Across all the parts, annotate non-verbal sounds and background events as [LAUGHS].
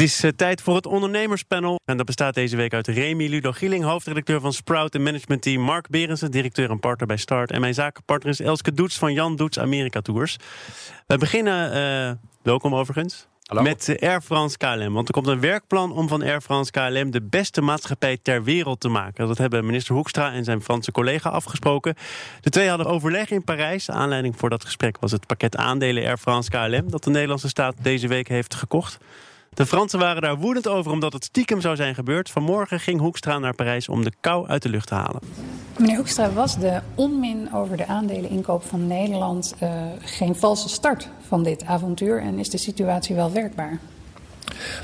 Het is uh, tijd voor het ondernemerspanel. En dat bestaat deze week uit Remy Ludo Gieling, hoofdredacteur van Sprout en managementteam. Mark Berensen, directeur en partner bij Start. En mijn zakenpartner is Elske Doets van Jan Doets Amerika Tours. We beginnen, uh, welkom overigens, Hallo. met Air France KLM. Want er komt een werkplan om van Air France KLM de beste maatschappij ter wereld te maken. Dat hebben minister Hoekstra en zijn Franse collega afgesproken. De twee hadden overleg in Parijs. Aanleiding voor dat gesprek was het pakket aandelen Air France KLM... dat de Nederlandse staat deze week heeft gekocht. De Fransen waren daar woedend over omdat het stiekem zou zijn gebeurd. Vanmorgen ging Hoekstra naar Parijs om de kou uit de lucht te halen. Meneer Hoekstra, was de onmin over de aandeleninkoop van Nederland uh, geen valse start van dit avontuur? En is de situatie wel werkbaar?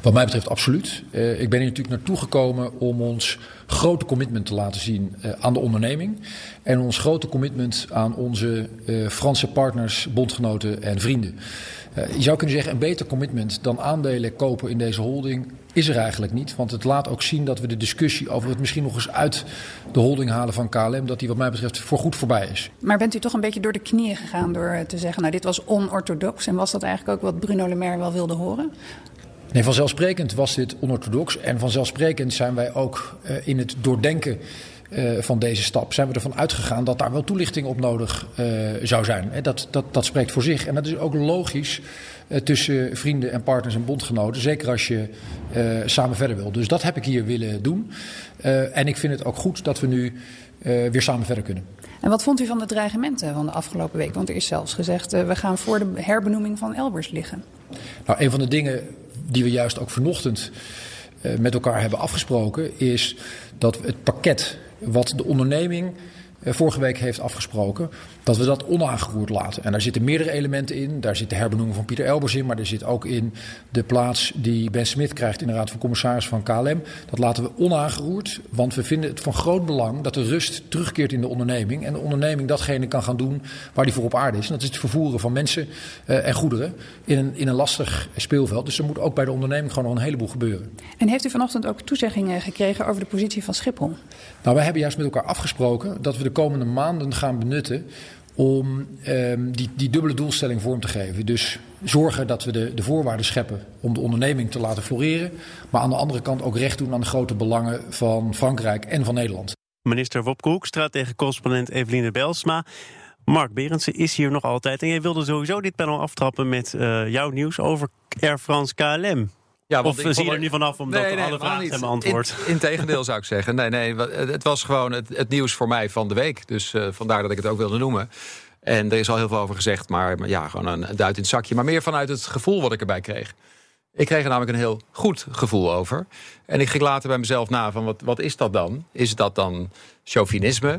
Wat mij betreft absoluut. Uh, ik ben hier natuurlijk naartoe gekomen om ons grote commitment te laten zien uh, aan de onderneming. En ons grote commitment aan onze uh, Franse partners, bondgenoten en vrienden. je zou kunnen zeggen, een beter commitment dan aandelen kopen in deze holding is er eigenlijk niet. Want het laat ook zien dat we de discussie over het misschien nog eens uit de holding halen van KLM, dat die wat mij betreft voorgoed voorbij is. Maar bent u toch een beetje door de knieën gegaan door te zeggen, nou dit was onorthodox en was dat eigenlijk ook wat Bruno Le Maire wel wilde horen? Nee, vanzelfsprekend was dit onorthodox. En vanzelfsprekend zijn wij ook uh, in het doordenken uh, van deze stap... zijn we ervan uitgegaan dat daar wel toelichting op nodig uh, zou zijn. Dat, dat, dat spreekt voor zich. En dat is ook logisch tussen vrienden en partners en bondgenoten. Zeker als je samen verder wil. Dus dat heb ik hier willen doen. en ik vind het ook goed dat we nu weer samen verder kunnen. En wat vond u van de dreigementen van de afgelopen week? Want er is zelfs gezegd, we gaan voor de herbenoeming van Elbers liggen. Nou, een van de dingen die we juist ook vanochtend uh, met elkaar hebben afgesproken, is dat het pakket wat de onderneming vorige week heeft afgesproken, dat we dat onaangeroerd laten. En daar zitten meerdere elementen in. Daar zit de herbenoeming van Pieter Elbers in, maar er zit ook in de plaats die Ben Smit krijgt in de Raad van Commissaris van KLM. Dat laten we onaangeroerd, want we vinden het van groot belang dat de rust terugkeert in de onderneming. En de onderneming datgene kan gaan doen waar die voor op aarde is. En dat is het vervoeren van mensen uh, en goederen in een, in een lastig speelveld. Dus er moet ook bij de onderneming gewoon nog een heleboel gebeuren. En heeft u vanochtend ook toezeggingen gekregen over de positie van Schiphol? Nou, wij hebben juist met elkaar afgesproken dat we de komende maanden gaan benutten om um, die, die dubbele doelstelling vorm te geven. Dus zorgen dat we de, de voorwaarden scheppen om de onderneming te laten floreren. Maar aan de andere kant ook recht doen aan de grote belangen van Frankrijk en van Nederland. Minister Wopke Hoekstra tegen correspondent Eveline Belsma. Mark Berendsen is hier nog altijd. En jij wilde sowieso dit panel aftrappen met uh, jouw nieuws over Air France KLM. Ja, of zie je er nu vanaf omdat nee, nee, alle vragen niet. hebben beantwoord? In, integendeel zou ik zeggen. Nee, nee, het was gewoon het, het nieuws voor mij van de week. Dus uh, vandaar dat ik het ook wilde noemen. En er is al heel veel over gezegd, maar, maar ja, gewoon een duit in het zakje. Maar meer vanuit het gevoel wat ik erbij kreeg. Ik kreeg er namelijk een heel goed gevoel over. En ik ging later bij mezelf na van wat, wat is dat dan? Is dat dan chauvinisme?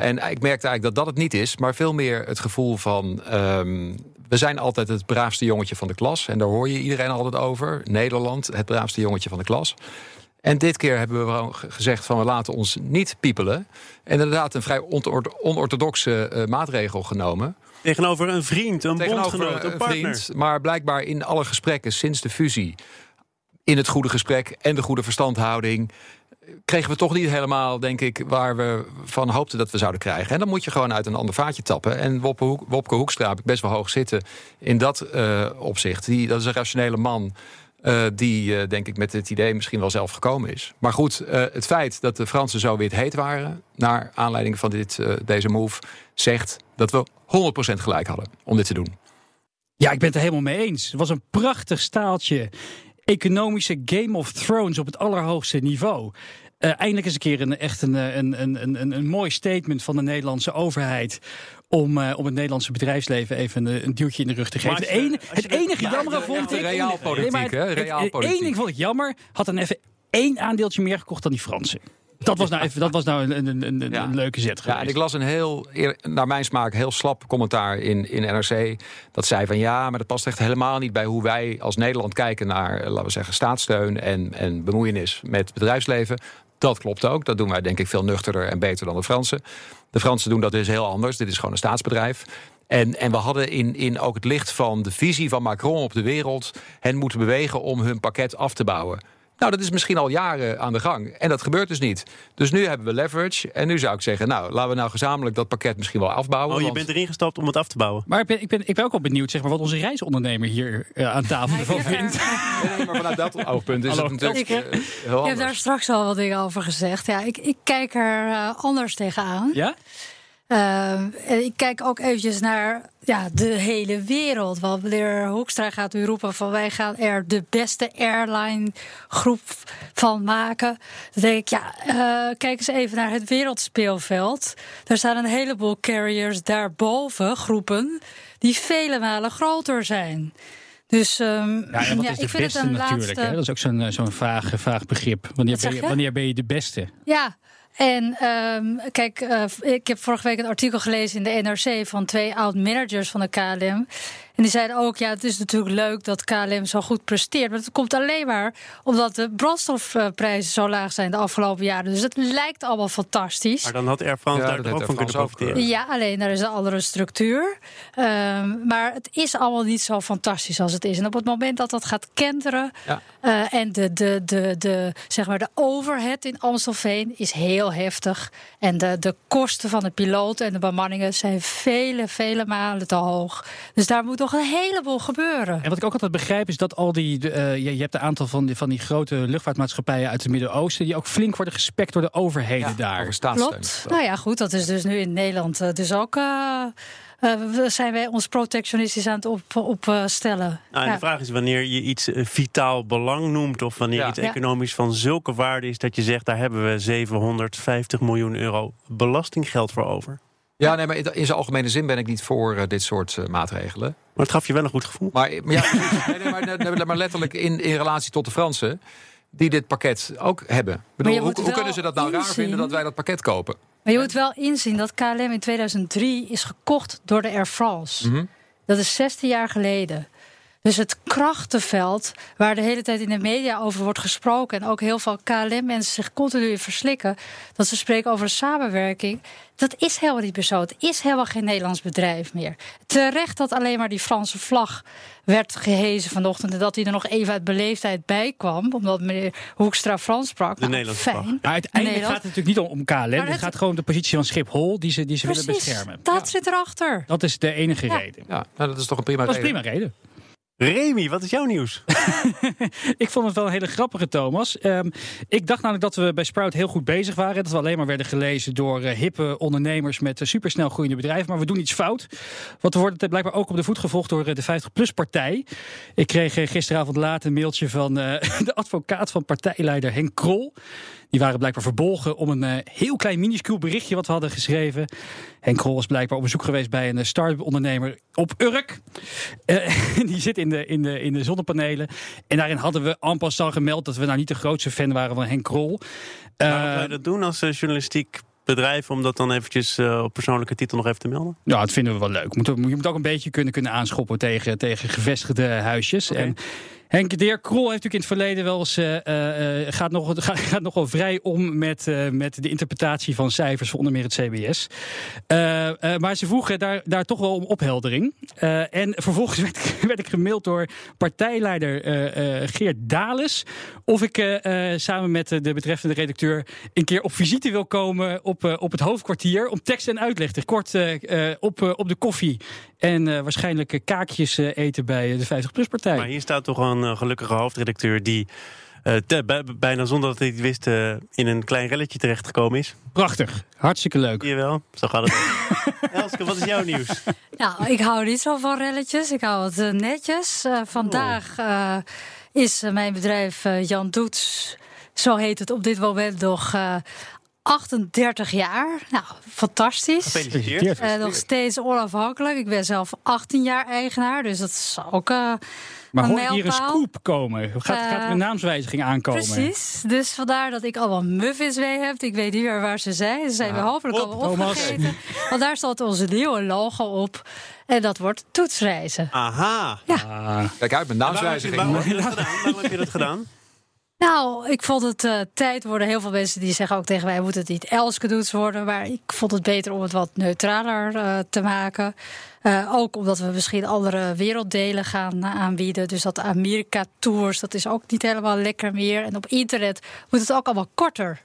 En ik merkte eigenlijk dat dat het niet is, maar veel meer het gevoel van... Um, we zijn altijd het braafste jongetje van de klas. En daar hoor je iedereen altijd over. Nederland, het braafste jongetje van de klas. En dit keer hebben we gezegd van we laten ons niet piepelen. En inderdaad een vrij onorthodoxe uh, maatregel genomen. Tegenover een vriend, een bondgenoot, een, een vriend. Maar blijkbaar in alle gesprekken sinds de fusie... in het goede gesprek en de goede verstandhouding kregen we toch niet helemaal, denk ik, waar we van hoopten dat we zouden krijgen. En dan moet je gewoon uit een ander vaatje tappen. En Wopke, Hoek, Wopke Hoekstra heb ik best wel hoog zitten in dat uh, opzicht. Die, dat is een rationele man. Uh, die, uh, denk ik, met het idee misschien wel zelf gekomen is. Maar goed, het feit dat de Fransen zo het heet waren... naar aanleiding van dit, deze move, zegt dat we 100% gelijk hadden om dit te doen. Ja, ik ben het er helemaal mee eens. Het was een prachtig staaltje economische Game of Thrones op het allerhoogste niveau. Uh, eindelijk eens een keer een, echt een, een, een, een, een mooi statement van de Nederlandse overheid. Om, uh, om het Nederlandse bedrijfsleven even een, een duwtje in de rug te geven. Het, ene, het enige jammer vond ik. Realpolitiek, hè? Het enige vond ik jammer. Had dan even één aandeeltje meer gekocht dan die Fransen. Dat was nou, even, dat was nou een, een, een, ja. een leuke zet geweest. Ja, en ik las een heel, naar mijn smaak, heel slap commentaar in, in NRC. Dat zei van ja, maar dat past echt helemaal niet bij hoe wij als Nederland kijken naar, laten we zeggen, staatssteun en, en bemoeienis met het bedrijfsleven. Dat klopt ook. Dat doen wij denk ik veel nuchterder en beter dan de Fransen. De Fransen doen dat dus heel anders. Dit is gewoon een staatsbedrijf. En, en we hadden in, in ook het licht van de visie van Macron op de wereld... hen moeten bewegen om hun pakket af te bouwen. Nou, dat is misschien al jaren aan de gang. En dat gebeurt dus niet. Dus nu hebben we leverage. En nu zou ik zeggen, nou, laten we nou gezamenlijk dat pakket misschien wel afbouwen. Oh, je want- bent erin gestapt om het af te bouwen. Maar ik ben, ik, ben, ik ben ook wel benieuwd zeg maar, wat onze reisondernemer hier eh, aan tafel ervan vindt. Nee, maar vanuit dat oogpunt is Hallo. het natuurlijk Ik heb- eh, heel Ik heb daar straks al wat dingen over gezegd. Ja, ik, ik kijk er eh, anders tegenaan. Ja? Ehm, en ik kijk ook eventjes naar ja, de hele wereld. Want meneer Hoekstra gaat nu roepen van wij gaan er de beste airline groep van maken. Dan denk ik, ja, eh, kijk eens even naar het wereldspeelveld. Er staan een heleboel carriers daarboven, groepen, die vele malen groter zijn. Dus ehm, Ja, en wat is de ik vind beste het een natuurlijk? laatste... Hè? Dat is ook zo'n eh, zo'n vaag, vaag begrip. Wanneer ben, je? wanneer ben je de beste? Ja, en ehm, kijk, eh, ik heb vorige week een artikel gelezen in de NRC van twee oud-managers van de KLM. En die zeiden ook, ja, het is natuurlijk leuk dat KLM zo goed presteert. Maar het komt alleen maar omdat de brandstofprijzen zo laag zijn de afgelopen jaren. Dus het lijkt allemaal fantastisch. Maar dan had Air France Ja, daar ook van kunnen ook, profiteren. Ja, alleen daar is een andere structuur. Ehm, maar het is allemaal niet zo fantastisch als het is. En op het moment dat dat gaat kenteren. Ja. eh, en de, de, de, de, zeg maar de overhead in Amstelveen is heel heftig. En de, de kosten van de piloten en de bemanningen zijn vele, vele malen te hoog. Dus daar moet nog een heleboel gebeuren. En wat ik ook altijd begrijp is dat al die. eh, je, je hebt een aantal van die, van die grote luchtvaartmaatschappijen uit het Midden-Oosten. die ook flink worden gespekt door de overheden daar. Over staatssteun. Klopt. Nou ja, goed, dat is dus nu in Nederland eh, dus ook. eh, eh, zijn wij ons protectionistisch aan het opstellen. Op, eh, stellen. Nou, en Ja. de vraag is wanneer je iets vitaal belang noemt... of wanneer Ja. iets Ja. economisch van zulke waarde is... dat je zegt, daar hebben we 750 miljoen euro belastinggeld voor over. Ja, nee, maar in in zijn algemene zin ben ik niet voor eh, dit soort eh, maatregelen. Maar het gaf je wel een goed gevoel. Maar, maar, ja, [LAUGHS] nee, nee, maar, nee, nee, maar letterlijk in, in relatie tot de Fransen... die dit pakket ook hebben. Ik bedoel, hoe, hoe kunnen ze dat nou raar vinden dat wij dat pakket kopen? Maar je moet wel inzien dat KLM in 2003 is gekocht door de Air France. Mhm. Dat is 16 jaar geleden. Dus het krachtenveld, waar de hele tijd in de media over wordt gesproken... en ook heel veel KLM-mensen zich continu in verslikken... dat ze spreken over samenwerking, dat is helemaal niet meer zo. Het is helemaal geen Nederlands bedrijf meer. Terecht dat alleen maar die Franse vlag werd gehezen vanochtend... en dat hij er nog even uit beleefdheid bij kwam... omdat meneer Hoekstra Frans sprak. De Nou, Nederlandse fijn. vlag. Maar uiteindelijk Nederland. gaat het natuurlijk niet om, om KLM. Het, het- gaat gewoon om de positie van Schiphol die ze, die ze willen Precies, beschermen. dat zit erachter. Dat is de enige Ja. reden. Ja, nou, dat is toch een prima Dat is reden. prima reden. Remy, wat is jouw nieuws? [LAUGHS] Ik vond het wel een hele grappige, Thomas. Ehm, ik dacht namelijk dat we bij Sprout heel goed bezig waren. Dat we alleen maar werden gelezen door eh, hippe ondernemers met eh, supersnel groeiende bedrijven. Maar we doen iets fout. Want we worden blijkbaar ook op de voet gevolgd door eh, de 50PLUS-partij. Ik kreeg gisteravond laat een mailtje van [LAUGHS] de advocaat van partijleider Henk Krol. Die waren blijkbaar verbolgen om een eh, heel klein minuscuul berichtje wat we hadden geschreven. Henk Krol is blijkbaar op bezoek geweest bij een eh, start-up ondernemer op Urk. Eh, [LAUGHS] die zit in de, in, de, in de zonnepanelen. En daarin hadden we en passant gemeld dat we nou niet de grootste fan waren van Henk Krol. Waarom zou je dat doen als journalistiek bedrijf... om dat dan eventjes op persoonlijke titel nog even te melden? Ja, dat vinden we wel leuk. Moet, je moet ook een beetje kunnen, kunnen aanschoppen tegen, tegen gevestigde huisjes. En Henk de heer Krol heeft natuurlijk in het verleden wel eens. eh, eh, eh, gaat, nog, [LAUGHS] gaat, nogal vrij om met, met de interpretatie van cijfers onder meer het CBS. Maar ze vroegen daar, daar toch wel om opheldering. En vervolgens [LAUGHS] werd, ik- werd ik gemaild door partijleider Geert Dales. Of ik samen met de betreffende redacteur een keer op visite wil komen op, op het hoofdkwartier. Om tekst en uitleg te kort op, op de koffie. En waarschijnlijk kaakjes eten bij de 50PLUS-partij. Maar hier staat toch een eh, gelukkige hoofdredacteur... die eh, te- bijna zonder dat hij het wist... eh, in een klein relletje terechtgekomen is. Prachtig. Hartstikke leuk. Zie je wel? Zo gaat het. [LAUGHS] Elske, wat is jouw nieuws? Nou, ik hou niet zo van relletjes. Ik hou het netjes. Eh, vandaag eh, is mijn bedrijf Jan Doets, zo heet het op dit moment nog, eh, 38 jaar. Nou, fantastisch. Gefeliciteerd. Eh, nog steeds onafhankelijk. Ik ben zelf 18 jaar eigenaar, dus dat is ook. eh, Maar een hoor ik hier een scoop komen? Gaat, Eh, gaat er een naamswijziging aankomen? Precies. Dus vandaar dat ik allemaal muffins mee heb. Ik weet niet meer waar ze zijn. Ze zijn we hopelijk op, allemaal Thomas. opgegeten. Want daar staat onze nieuwe logo op. En dat wordt toetsreizen. Aha. Ah, Kijk uit met Waarom heb, je, naamswijziging. waarom heb je dat gedaan? Waarom heb je dat gedaan? Nou, ik vond het uh, tijd worden. Heel veel mensen die zeggen ook tegen mij: moet het niet Elske Doets worden? Maar ik vond het beter om het wat neutraler uh, te maken. Uh, ook omdat we misschien andere werelddelen gaan aanbieden. Dus dat Amerika-tours, dat is ook niet helemaal lekker meer. En op internet moet het ook allemaal korter.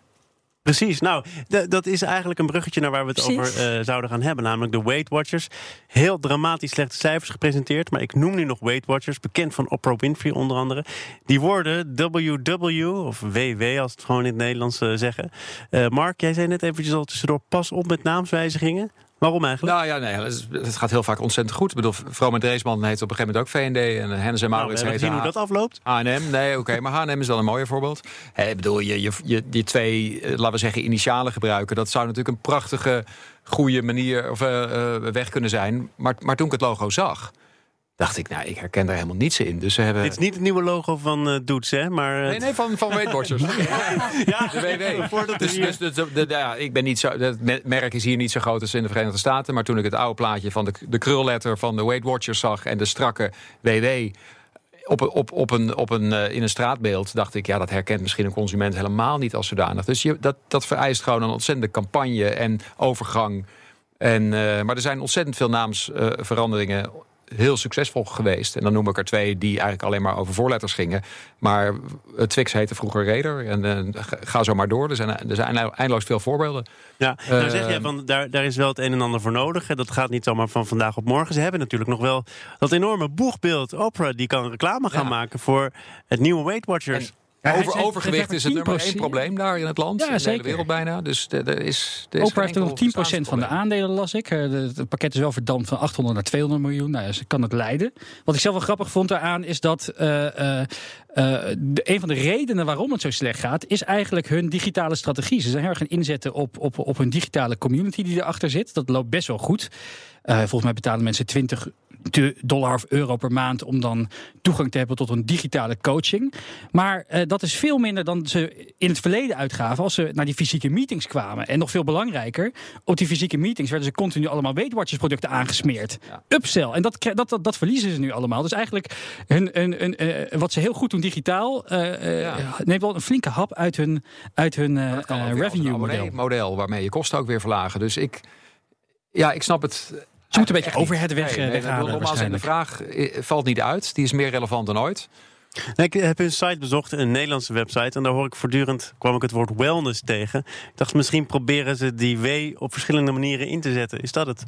Precies, nou, dat is eigenlijk een bruggetje naar waar we het over uh, zouden gaan hebben. Namelijk de Weight Watchers. Heel dramatisch slechte cijfers gepresenteerd. Maar ik noem nu nog Weight Watchers, bekend van Oprah Winfrey onder andere. Die worden WW, of WW als het gewoon in het Nederlands uh, zeggen. Uh, Mark, jij zei net eventjes al tussendoor, pas op met naamswijzigingen. Waarom eigenlijk? Nou ja, nee, het gaat heel vaak ontzettend goed. Ik bedoel, vrouw met Dreesman heet op een gegeven moment ook VND. En Hennis en Maurits nou, heet zien hoe dat afloopt. H&M, nee, oké. Okay, maar H&M is wel een mooier voorbeeld. Hey, ik bedoel, je, je, je, die twee, laten we zeggen, initialen gebruiken. Dat zou natuurlijk een prachtige, goede manier of uh, weg kunnen zijn. Maar, maar toen ik het logo zag dacht ik, nou, ik herken daar helemaal niets in. Dus ze hebben... Dit is niet het nieuwe logo van uh, Doets, hè? Maar, Nee, nee, van, van Weight Watchers. [LAUGHS] ja, de WW. [LAUGHS] Dus, dus, dus de, de, ja, ik ben niet zo, het merk is hier niet zo groot als in de Verenigde Staten. Maar toen ik het oude plaatje van de, de krulletter van de Weight Watchers zag... en de strakke WW op, op, op een, op een, uh, in een straatbeeld dacht ik, ja, dat herkent misschien een consument helemaal niet als zodanig. Dus je, dat, dat vereist gewoon een ontzettende campagne en overgang. En, uh, maar er zijn ontzettend veel naamsveranderingen heel succesvol geweest. En dan noem ik er twee die eigenlijk alleen maar over voorletters gingen. Maar Twix heette vroeger Raider. En uh, ga zo maar door. Er zijn, er zijn eindeloos veel voorbeelden. Ja, uh, nou zeg jij van daar, daar is wel het een en ander voor nodig. Dat gaat niet zomaar van vandaag op morgen. Ze hebben natuurlijk nog wel dat enorme boegbeeld. Opera die kan reclame gaan ja. maken voor het nieuwe Weight Watchers. En ja, Over, overgewicht is het nummer één probleem daar in het land. Ja, in de hele wereld bijna. Dus er is, er is Oprah heeft nog 10% van de aandelen, las ik. Het pakket is wel verdampt van 800 naar 200 miljoen. Nou ja, ze kan het leiden. Wat ik zelf wel grappig vond daaraan is dat... Uh, uh, uh, de, een van de redenen waarom het zo slecht gaat... is eigenlijk hun digitale strategie. Ze zijn heel erg gaan inzetten op, op, op hun digitale community die erachter zit. Dat loopt best wel goed. volgens mij betalen mensen 20 dollar of euro per maand om dan toegang te hebben tot een digitale coaching. Maar uh, dat is veel minder dan ze in het verleden uitgaven als ze naar die fysieke meetings kwamen. En nog veel belangrijker, op die fysieke meetings werden ze continu allemaal Weight Watchers producten aangesmeerd. Ja. Upsell. En dat, dat, dat, dat, verliezen ze nu allemaal. Dus eigenlijk hun, hun, hun, uh, wat ze heel goed doen digitaal, uh, ja. neemt wel een flinke hap uit hun, uit hun revenue model. model. Waarmee je kosten ook weer verlagen. Dus ik, ja, ik snap het ze moeten een beetje overhead weg, nee, nee, weghalen. Nogmaals, de vraag valt niet uit. Die is meer relevant dan ooit. Ik heb een site bezocht, een Nederlandse website. En daar hoor ik voortdurend, kwam ik het woord wellness tegen. Ik dacht, misschien proberen ze die W op verschillende manieren in te zetten. Is dat het?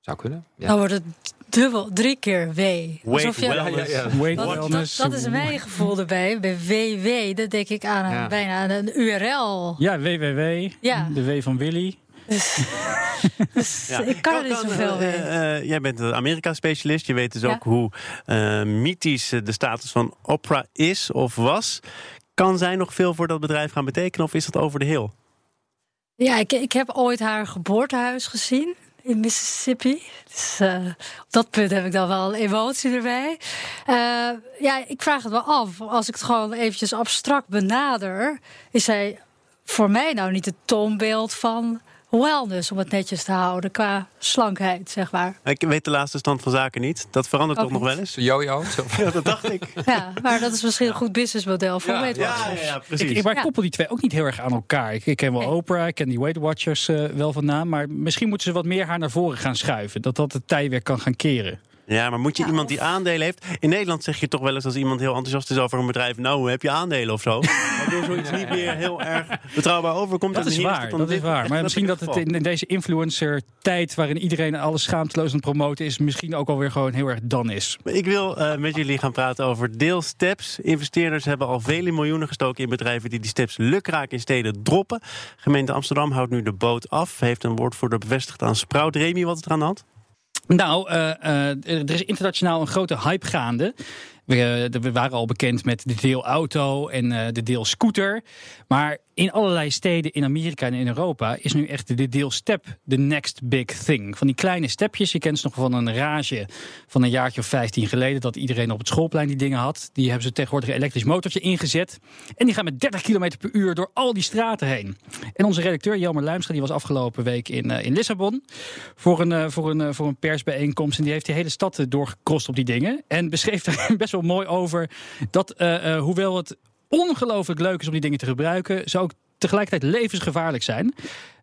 Zou kunnen. Ja. Dan wordt het dubbel, drie keer W. Weight je, wellness. Ja, ja, Weight wellness. Dat, dat, is mijn gevoel erbij. Bij WW, dat denk ik aan een, bijna aan een URL. Ja, www. Ja. De W van Willy. Dus, [LAUGHS] dus ja. ik kan, er niet zoveel mee. Uh, uh, jij bent een Amerika-specialist. Je weet dus ja. ook hoe uh, mythisch de status van Opera is of was. Kan zij nog veel voor dat bedrijf gaan betekenen of is dat over de heel? Ja, ik, ik heb ooit haar geboortehuis gezien in Mississippi. Dus uh, op dat punt heb ik dan wel emotie erbij. Uh, ja, ik vraag het wel af. Als ik het gewoon eventjes abstract benader, is zij voor mij nou niet het toonbeeld van wellness, om het netjes te houden, qua slankheid, zeg maar. Ik weet de laatste stand van zaken niet. Dat verandert toch nog wel eens? Jojo. [LAUGHS] ja, dat dacht ik. Ja, maar dat is misschien een goed businessmodel voor ja, Weight Watchers. Ja, ja, precies. Ik, maar ik koppel die twee ook niet heel erg aan elkaar. Ik, ik ken wel nee. Oprah, ik ken die Weight Watchers uh, wel van naam. Maar misschien moeten ze wat meer haar naar voren gaan schuiven. Dat dat het tij weer kan gaan keren. Ja, maar moet je ja, iemand die aandelen heeft... In Nederland zeg je toch wel eens als iemand heel enthousiast is over een bedrijf... nou, heb je aandelen of zo? [LAUGHS] Waardoor zoiets niet meer heel erg betrouwbaar overkomt. Dat is waar, dat is waar. Maar misschien dat het in, in deze influencer-tijd... waarin iedereen alles schaamteloos aan het promoten is... misschien ook alweer gewoon heel erg dan is. Ik wil uh, met jullie gaan praten over deelsteps. Investeerders hebben al vele miljoenen gestoken in bedrijven... die die steps lukraak in steden droppen. Gemeente Amsterdam houdt nu de boot af. Heeft een woordvoerder bevestigd aan Sprout. Remy, wat er aan de hand? Nou, uh, uh, er is internationaal een grote hype gaande. We, we, waren al bekend met de deel auto en de deel scooter. Maar in allerlei steden in Amerika en in Europa is nu echt de deel step de next big thing. Van die kleine stepjes, je kent ze nog van een rage van een jaartje of 15 geleden... dat iedereen op het schoolplein die dingen had. Die hebben ze tegenwoordig een elektrisch motortje ingezet. En die gaan met 30 km per uur door al die straten heen. En onze redacteur Jelmer Luimstra die was afgelopen week in, uh, in Lissabon... voor een, voor, een, voor een persbijeenkomst. En die heeft de hele stad doorgekrost op die dingen. En beschreef daar [LAUGHS] best wel mooi over dat hoewel het ongelooflijk leuk is om die dingen te gebruiken, zou ook tegelijkertijd levensgevaarlijk zijn.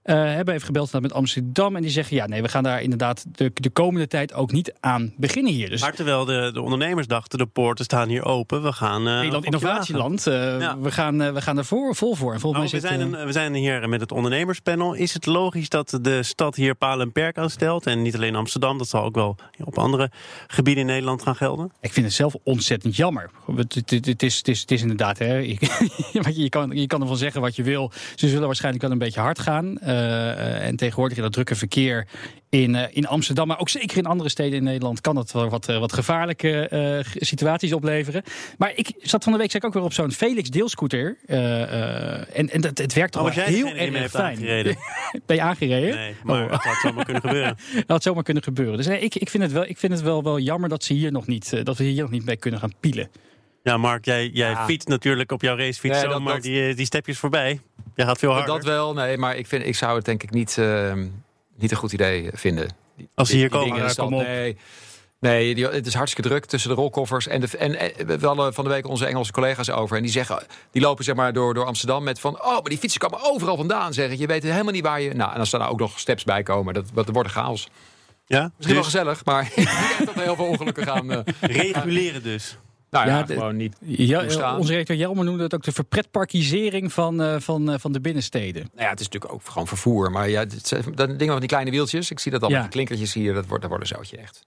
Uh, hebben even gebeld met Amsterdam en die zeggen: ja, nee, we gaan daar inderdaad de, de komende tijd ook niet aan beginnen hier. Dus maar terwijl de, de ondernemers dachten: de poorten staan hier open, we gaan. Uh, Nederland Innovatieland, uh, ja. we, gaan, we gaan er voor, vol voor. En volgens nou, mij we, zijn een, we zijn hier met het ondernemerspanel. Is het logisch dat de stad hier paal en perk aanstelt? En niet alleen Amsterdam, dat zal ook wel op andere gebieden in Nederland gaan gelden? Ik vind het zelf ontzettend jammer. Het, het, het, is, het, is, het is inderdaad, hè, [LAUGHS] je, kan, je kan ervan zeggen wat je wil. Ze zullen waarschijnlijk wel een beetje hard gaan. Uh, en tegenwoordig in dat drukke verkeer in, uh, in Amsterdam, maar ook zeker in andere steden in Nederland, kan dat wel wat, uh, wat gevaarlijke uh, situaties opleveren. Maar ik zat van de week zeg ik ook weer op zo'n Felix deelscooter. en en dat, het werkt toch oh, wel heel erg fijn. [LAUGHS] ben je aangereden? Nee, maar oh. dat had zomaar kunnen gebeuren. [LAUGHS] dat had zomaar kunnen gebeuren. Dus nee, ik, ik vind het, wel, ik vind het wel, wel jammer dat, ze hier nog niet, dat we hier nog niet mee kunnen gaan pielen. Ja, Mark, jij, jij ja. fietst natuurlijk op jouw racefiets nee, zomaar dat, die, die stepjes voorbij. Jij gaat veel harder. Dat wel, nee, maar ik, vind, ik zou het denk ik niet, uh, niet een goed idee vinden. Die, Als ze hier komen, ja, kom op. Nee, nee die, het is hartstikke druk tussen de rolkoffers. En, de, en, en, we hadden van de week onze Engelse collega's over. En die zeggen, die lopen zeg maar door, door Amsterdam met van... oh, maar die fietsen komen overal vandaan, zeg Je weet helemaal niet waar je... Nou, en als er nou ook nog steps bij komen, dat, dat wordt chaos. Ja? Misschien dus... wel gezellig, maar [LAUGHS] ik denk dat er heel veel ongelukken gaan... Uh, Reguleren dus. Nou ja, gewoon niet ja, Onze rector Jelmer noemde het ook de verpretparkisering van, uh, van, uh, van de binnensteden. Nou ja, het is natuurlijk ook gewoon vervoer. Maar ja, dat ding van die kleine wieltjes. Ik zie dat al ja. met die klinkertjes hier. Dat wordt, dat wordt een zoutje echt.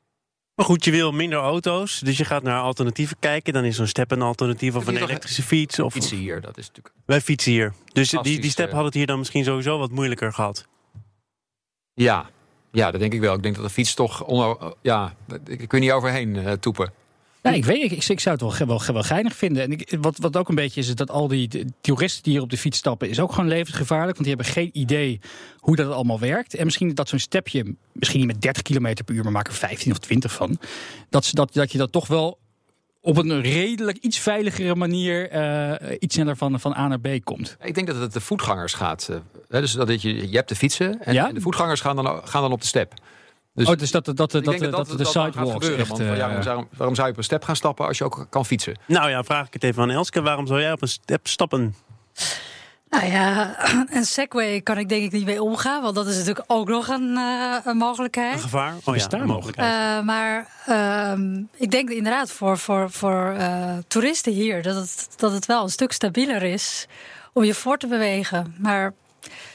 Maar goed, je wil minder auto's, dus je gaat naar alternatieven kijken. Dan is zo'n step een alternatief of een elektrische fiets. Of fietsen hier, dat is natuurlijk. Wij fietsen hier. Dus die, die step had het hier dan misschien sowieso wat moeilijker gehad. Ja, ja, dat denk ik wel. Ik denk dat de fiets toch. Onder, ja, ik kun je niet overheen uh, toepen. Nou, ik weet ik, ik, zou het wel, wel, wel geinig vinden. En ik, wat, wat ook een beetje is, is dat al die toeristen die hier op de fiets stappen, is ook gewoon levensgevaarlijk. Want die hebben geen idee hoe dat allemaal werkt. En misschien dat zo'n stepje, misschien niet met 30 km per uur, maar maak er 15 of 20 van. Dat, dat, dat je dat toch wel op een redelijk iets veiligere manier uh, iets sneller van, van A naar B komt. Ik denk dat het de voetgangers gaat. Uh, dus dat je, je hebt de fietsen en, ja? en de voetgangers gaan dan, gaan dan op de step. Dus, oh, dus dat, dat, dat, dat, dat, dat de sidewalks echt... Want, ja, waarom, waarom, zou je op een step gaan stappen als je ook kan fietsen? Nou ja, vraag ik het even aan Elske. Waarom zou jij op een step stappen? Nou ja, [CLEARS THROAT] een Segway kan ik denk ik niet mee omgaan. Want dat is natuurlijk ook nog een, uh, een mogelijkheid. Een gevaar? Oh ja, een mogelijkheid. Uh, maar uh, ik denk inderdaad voor, voor, voor uh, toeristen hier... Dat het, dat het wel een stuk stabieler is om je voor te bewegen. Maar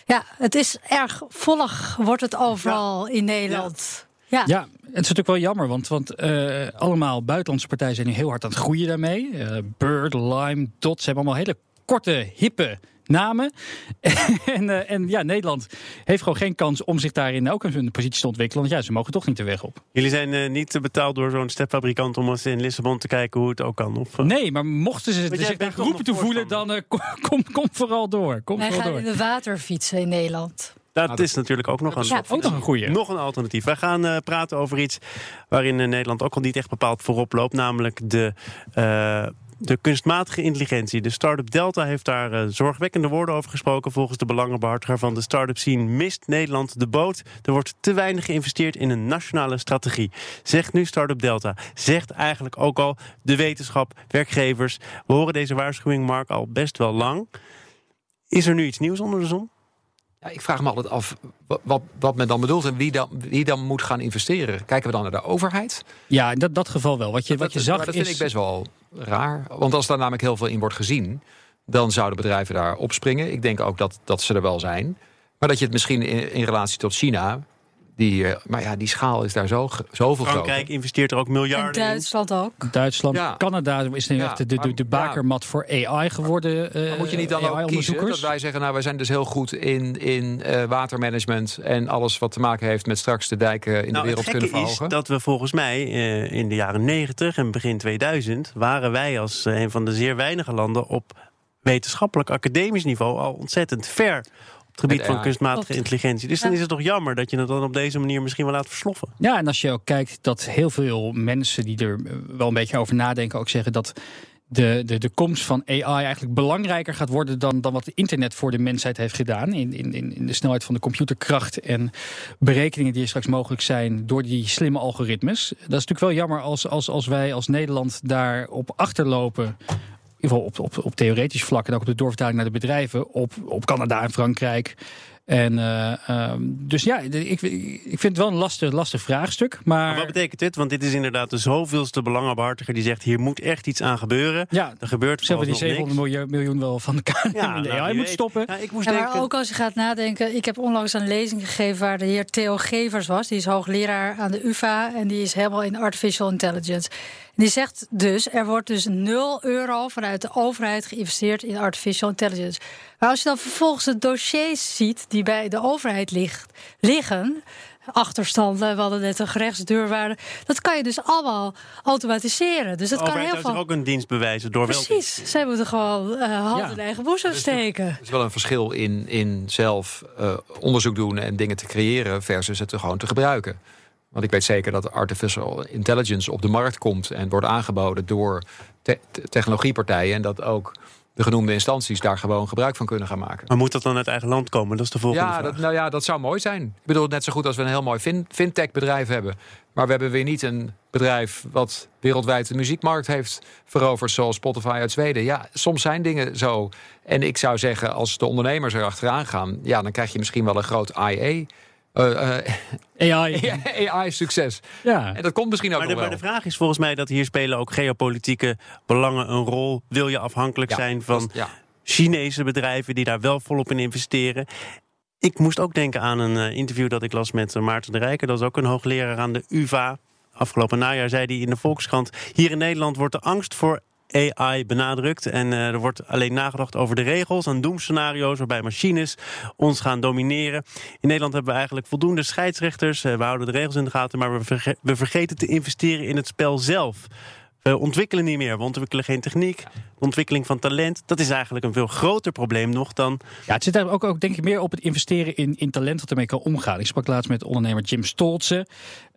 ja, het is erg volg wordt het overal in Nederland. Ja. ja. het is natuurlijk wel jammer, want, want uh, allemaal buitenlandse partijen zijn nu heel hard aan het groeien daarmee. Uh, Bird, Lime, Dot, ze hebben allemaal hele korte, hippe namen. [LAUGHS] en, uh, en ja, Nederland heeft gewoon geen kans om zich daarin ook een positie te ontwikkelen. Want ja, ze mogen toch niet de weg op. Jullie zijn uh, niet betaald door zo'n stepfabrikant om eens in Lissabon te kijken hoe het ook kan? Of, uh... Nee, maar mochten ze zich daar geroepen te voelen, dan kom, kom, kom, vooral door. Kom Wij vooral gaan door. in de waterfietsen in Nederland. Dat is natuurlijk ook nog een, ja, ook nog een goede. Nog een alternatief. Wij gaan uh, praten over iets waarin Nederland ook al niet echt bepaald voorop loopt. Namelijk de uh, de kunstmatige intelligentie. De start-up Delta heeft daar uh, zorgwekkende woorden over gesproken. Volgens de belangenbehartiger van de start-up scene mist Nederland de boot. Er wordt te weinig geïnvesteerd in een nationale strategie. Zegt nu start-up Delta. Zegt eigenlijk ook al de wetenschap, werkgevers. We horen deze waarschuwing, Mark, al best wel lang. Is er nu iets nieuws onder de zon? Ja, ik vraag me altijd af wat, wat, men dan bedoelt en wie dan, wie dan moet gaan investeren. Kijken we dan naar de overheid? Ja, in dat, dat geval wel. Wat je, wat je zag maar dat vind ik best wel raar. Want als daar namelijk heel veel in wordt gezien... dan zouden bedrijven daar opspringen. Ik denk ook dat, dat ze er wel zijn. Maar dat je het misschien in, in relatie tot China die, uh, maar ja, die schaal is daar zo, zoveel Frankrijk investeert er ook miljarden in. Duitsland ook. Duitsland, ja. Canada is nu ja, echt de, de, de bakermat voor AI geworden. Uh, moet je niet dan ook kiezen dat wij zeggen... nou, wij zijn dus heel goed in, in uh, watermanagement... en alles wat te maken heeft met straks de dijken in nou, de wereld kunnen verhogen? is dat we volgens mij in de jaren 90 en begin 2000... waren wij als een van de zeer weinige landen op wetenschappelijk academisch niveau al ontzettend ver het gebied van kunstmatige intelligentie. Dus dan is het toch jammer dat je het dan op deze manier misschien wel laat versloffen. Ja, en als je ook kijkt dat heel veel mensen die er wel een beetje over nadenken, ook zeggen dat de, de, de komst van AI eigenlijk belangrijker gaat worden dan, dan wat het internet voor de mensheid heeft gedaan. In, in, in de snelheid van de computerkracht en berekeningen die er straks mogelijk zijn door die slimme algoritmes. Dat is natuurlijk wel jammer als, als, als wij als Nederland daarop achterlopen in ieder geval op, op, op theoretisch vlak en ook op de doorvertaling naar de bedrijven, op, op Canada en Frankrijk. En eh, ehm, dus ja, ik, ik vind het wel een lastig, lastig vraagstuk. Maar... Maar wat betekent dit? Want dit is inderdaad de zoveelste belangenbehartiger die zegt: hier moet echt iets aan gebeuren. ja, Er gebeurt we die vooralsnog 700 niks. miljoen, miljoen wel van de KLM Ja, [LAUGHS] nou, moet weet. stoppen? Ja, ik moest Ja, denken. maar ook als je gaat nadenken. Ik heb onlangs een lezing gegeven waar de heer Theo Gevers was. Die is hoogleraar aan de UVA en die is helemaal in artificial intelligence. Die zegt dus, er wordt dus 0 euro vanuit de overheid geïnvesteerd in artificial intelligence. Maar als je dan vervolgens de dossiers ziet die bij de overheid ligt, liggen, achterstanden, we hadden net een gerechtsdeurwaarde, dat kan je dus allemaal automatiseren. Dus dat De kan heel veel... ook een dienst bewijzen door wel. Precies, zij moeten gewoon eh hand Ja. in eigen boezem steken. Er is wel een verschil in, in zelf eh, onderzoek doen en dingen te creëren versus het gewoon te gebruiken. Want ik weet zeker dat artificial intelligence op de markt komt en wordt aangeboden door te- te- technologiepartijen. En dat ook de genoemde instanties daar gewoon gebruik van kunnen gaan maken. Maar moet dat dan uit eigen land komen? Dat is de volgende Ja, vraag. dat, nou ja, dat zou mooi zijn. Ik bedoel, net zo goed als we een heel mooi fin- fintech-bedrijf hebben. Maar we hebben weer niet een bedrijf wat wereldwijd de muziekmarkt heeft veroverd, zoals Spotify uit Zweden. Ja, soms zijn dingen zo. En ik zou zeggen, als de ondernemers er achteraan gaan, ja, dan krijg je misschien wel een groot IA. Eh, eh, [LAUGHS] AI. AI-succes. [LAUGHS] Ja. En dat komt misschien ook Maar de, nog maar wel. de vraag is volgens mij dat hier spelen ook geopolitieke belangen een rol. Wil je afhankelijk Ja, zijn van dat is- ja. Chinese bedrijven die daar wel volop in investeren? Ik moest ook denken aan een eh, interview dat ik las met Maarten de Rijker. Dat is ook een hoogleraar aan de UvA. Afgelopen najaar zei hij in de Volkskrant... hier in Nederland wordt de angst voor AI benadrukt. En eh, er wordt alleen nagedacht over de regels en doemscenario's... waarbij machines ons gaan domineren. In Nederland hebben we eigenlijk voldoende scheidsrechters. Eh, we houden de regels in de gaten, maar we, we vergeten te investeren in het spel zelf. We ontwikkelen niet meer, we ontwikkelen geen techniek. Ontwikkeling van talent, dat is eigenlijk een veel groter probleem nog dan... Ja, het zit daar ook, ook denk ik meer op het investeren in, in talent dat ermee kan omgaan. Ik sprak laatst met ondernemer Jim Stolze.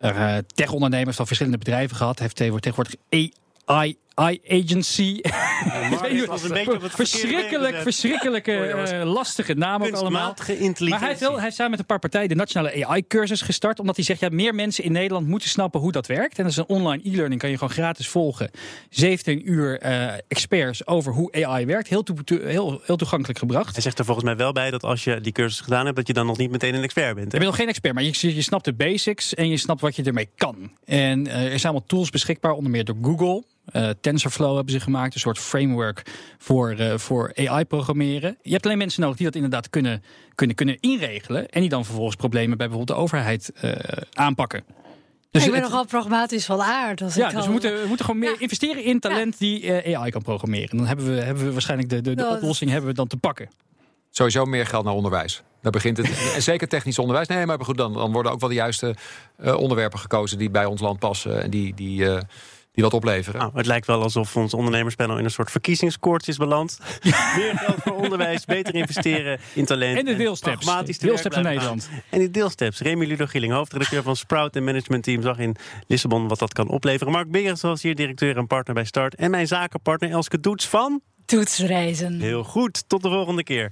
Uh, tech-ondernemer van verschillende bedrijven gehad. Heeft tegenwoordig AI I-Agency. Het verkeerde verschrikkelijk, verschrikkelijke, jongens. eh, lastige naam ook allemaal. Maar hij wel, hij heeft samen met een paar partijen de nationale AI-cursus gestart. Omdat hij zegt, ja, meer mensen in Nederland moeten snappen hoe dat werkt. En dat is een online e-learning, kan je gewoon gratis volgen. 17 uur eh, experts over hoe AI werkt. Heel, heel, heel toegankelijk gebracht. Hij zegt er volgens mij wel bij dat als je die cursus gedaan hebt... dat je dan nog niet meteen een expert bent. Je bent nog geen expert, maar je, je snapt de basics en je snapt wat je ermee kan. En eh, er zijn allemaal tools beschikbaar, onder meer door Google. Eh, TensorFlow hebben ze gemaakt, een soort framework voor, eh, voor AI-programmeren. Je hebt alleen mensen nodig die dat inderdaad kunnen, kunnen, kunnen inregelen. En die dan vervolgens problemen bij bijvoorbeeld de overheid eh, aanpakken. Dus ik ben het- nogal pragmatisch van aard. Als ja, ik dus we moeten, we moeten gewoon meer Ja. investeren in talent die eh, AI kan programmeren. Dan hebben we, hebben we waarschijnlijk de, de, de Nou, oplossing hebben we dan te pakken. Sowieso meer geld naar onderwijs. Daar begint het. [LAUGHS] En zeker technisch onderwijs. Nee, maar goed, dan, dan worden ook wel de juiste eh, onderwerpen gekozen die bij ons land passen en die, die, eh, die wat opleveren. Nou, het lijkt wel alsof ons ondernemerspanel in een soort verkiezingskoorts is beland. Meer geld voor onderwijs, beter investeren in talent. En de deelsteps. pragmatisch te Deelsteps in Nederland. En die deelsteps. Remy Ludo Gieling, hoofdredacteur van Sprout en managementteam... zag in Lissabon wat dat kan opleveren. Mark Berens was hier directeur en partner bij Start. En mijn zakenpartner Elske Doets van... Toetsreizen. Heel goed, tot de volgende keer.